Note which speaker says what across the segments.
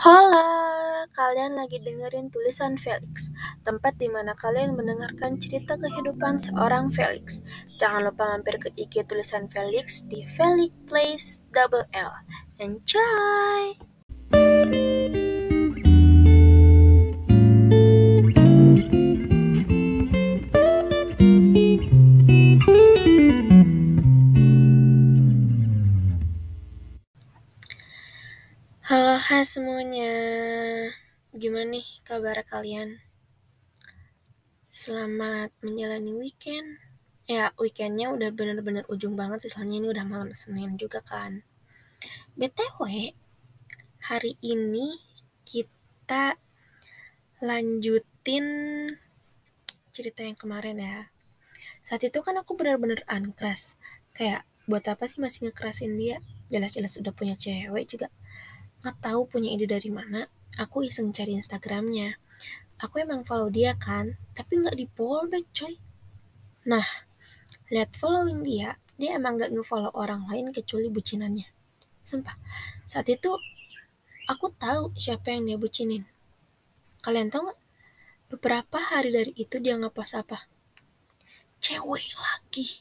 Speaker 1: Hola, kalian lagi dengerin tulisan Felix, tempat di mana kalian mendengarkan cerita kehidupan seorang Felix. Jangan lupa mampir ke IG tulisan Felix di Felix Place Double L. Enjoy! Semuanya, gimana nih kabar kalian? Selamat menjalani weekend. Ya weekendnya udah bener-bener ujung banget sih soalnya ini udah malam Senin juga kan. BTW, hari ini kita lanjutin cerita yang kemarin ya. Saat itu kan aku bener-bener uncrush. Kayak buat apa sih masih ngekerasin dia? Jelas-jelas udah punya cewek juga nggak tahu punya ide dari mana, aku iseng cari Instagramnya. Aku emang follow dia kan, tapi nggak di follow back coy. Nah, lihat following dia, dia emang nggak ngefollow orang lain kecuali bucinannya. Sumpah, saat itu aku tahu siapa yang dia bucinin. Kalian tahu nggak? Beberapa hari dari itu dia ngepost apa? Cewek lagi.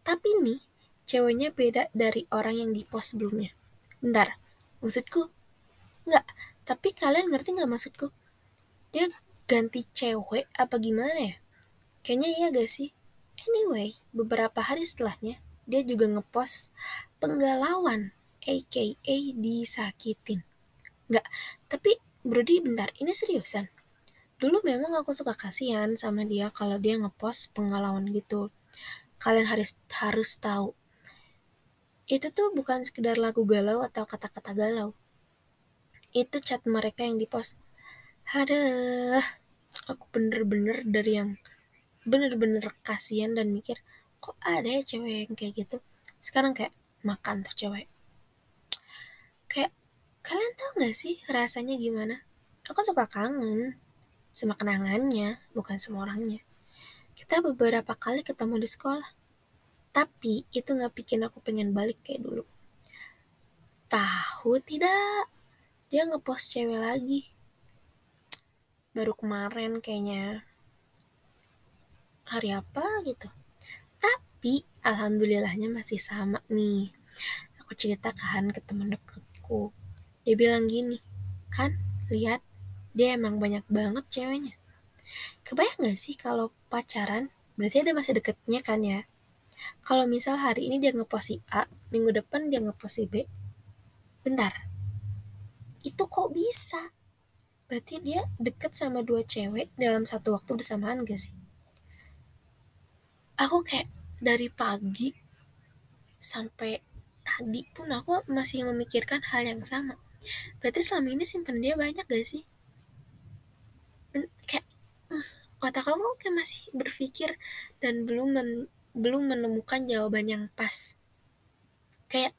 Speaker 1: Tapi nih, ceweknya beda dari orang yang di post sebelumnya. Bentar, maksudku nggak. Tapi kalian ngerti nggak maksudku? Dia ganti cewek apa gimana ya? Kayaknya iya gak sih? Anyway beberapa hari setelahnya dia juga ngepost penggalauan aka disakitin. Nggak tapi Brody bentar ini seriusan? Dulu memang aku suka kasihan sama dia kalau dia ngepost penggalauan gitu. Kalian harus harus tahu itu tuh bukan sekedar lagu galau atau kata-kata galau. Itu chat mereka yang dipost. Aduh, aku bener-bener dari yang bener-bener kasihan dan mikir, kok ada ya cewek yang kayak gitu? Sekarang kayak makan tuh cewek. Kayak, kalian tahu gak sih rasanya gimana? Aku suka kangen sama kenangannya, bukan sama orangnya. Kita beberapa kali ketemu di sekolah tapi itu nggak bikin aku pengen balik kayak dulu. Tahu tidak? Dia ngepost cewek lagi. Baru kemarin kayaknya. Hari apa gitu. Tapi alhamdulillahnya masih sama nih. Aku ceritakan ke temen deketku. Dia bilang gini, kan lihat dia emang banyak banget ceweknya. Kebayang gak sih kalau pacaran berarti ada masih deketnya kan ya kalau misal hari ini dia ngepost si A, minggu depan dia ngepost si B, bentar, itu kok bisa? Berarti dia deket sama dua cewek dalam satu waktu bersamaan gak sih? Aku kayak dari pagi sampai tadi pun aku masih memikirkan hal yang sama. Berarti selama ini simpen dia banyak gak sih? kayak uh, otak kamu kayak masih berpikir dan belum men belum menemukan jawaban yang pas. Kayak,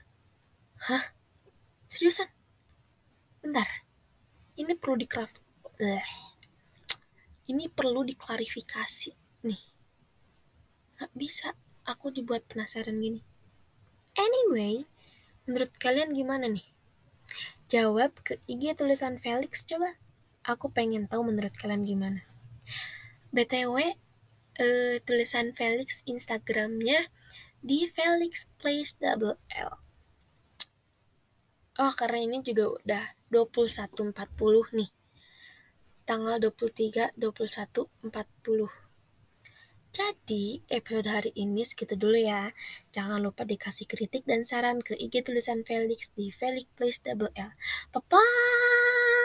Speaker 1: hah? Seriusan? Bentar. Ini perlu dikraft. Ini perlu diklarifikasi nih. Gak bisa aku dibuat penasaran gini. Anyway, menurut kalian gimana nih? Jawab ke IG tulisan Felix coba. Aku pengen tahu menurut kalian gimana. BTW, uh, tulisan Felix Instagramnya di Felix Place Double L. Oh, karena ini juga udah 21.40 nih. Tanggal 23, 21, 40. Jadi, episode hari ini segitu dulu ya. Jangan lupa dikasih kritik dan saran ke IG tulisan Felix di Felix Place Double L. Bye-bye!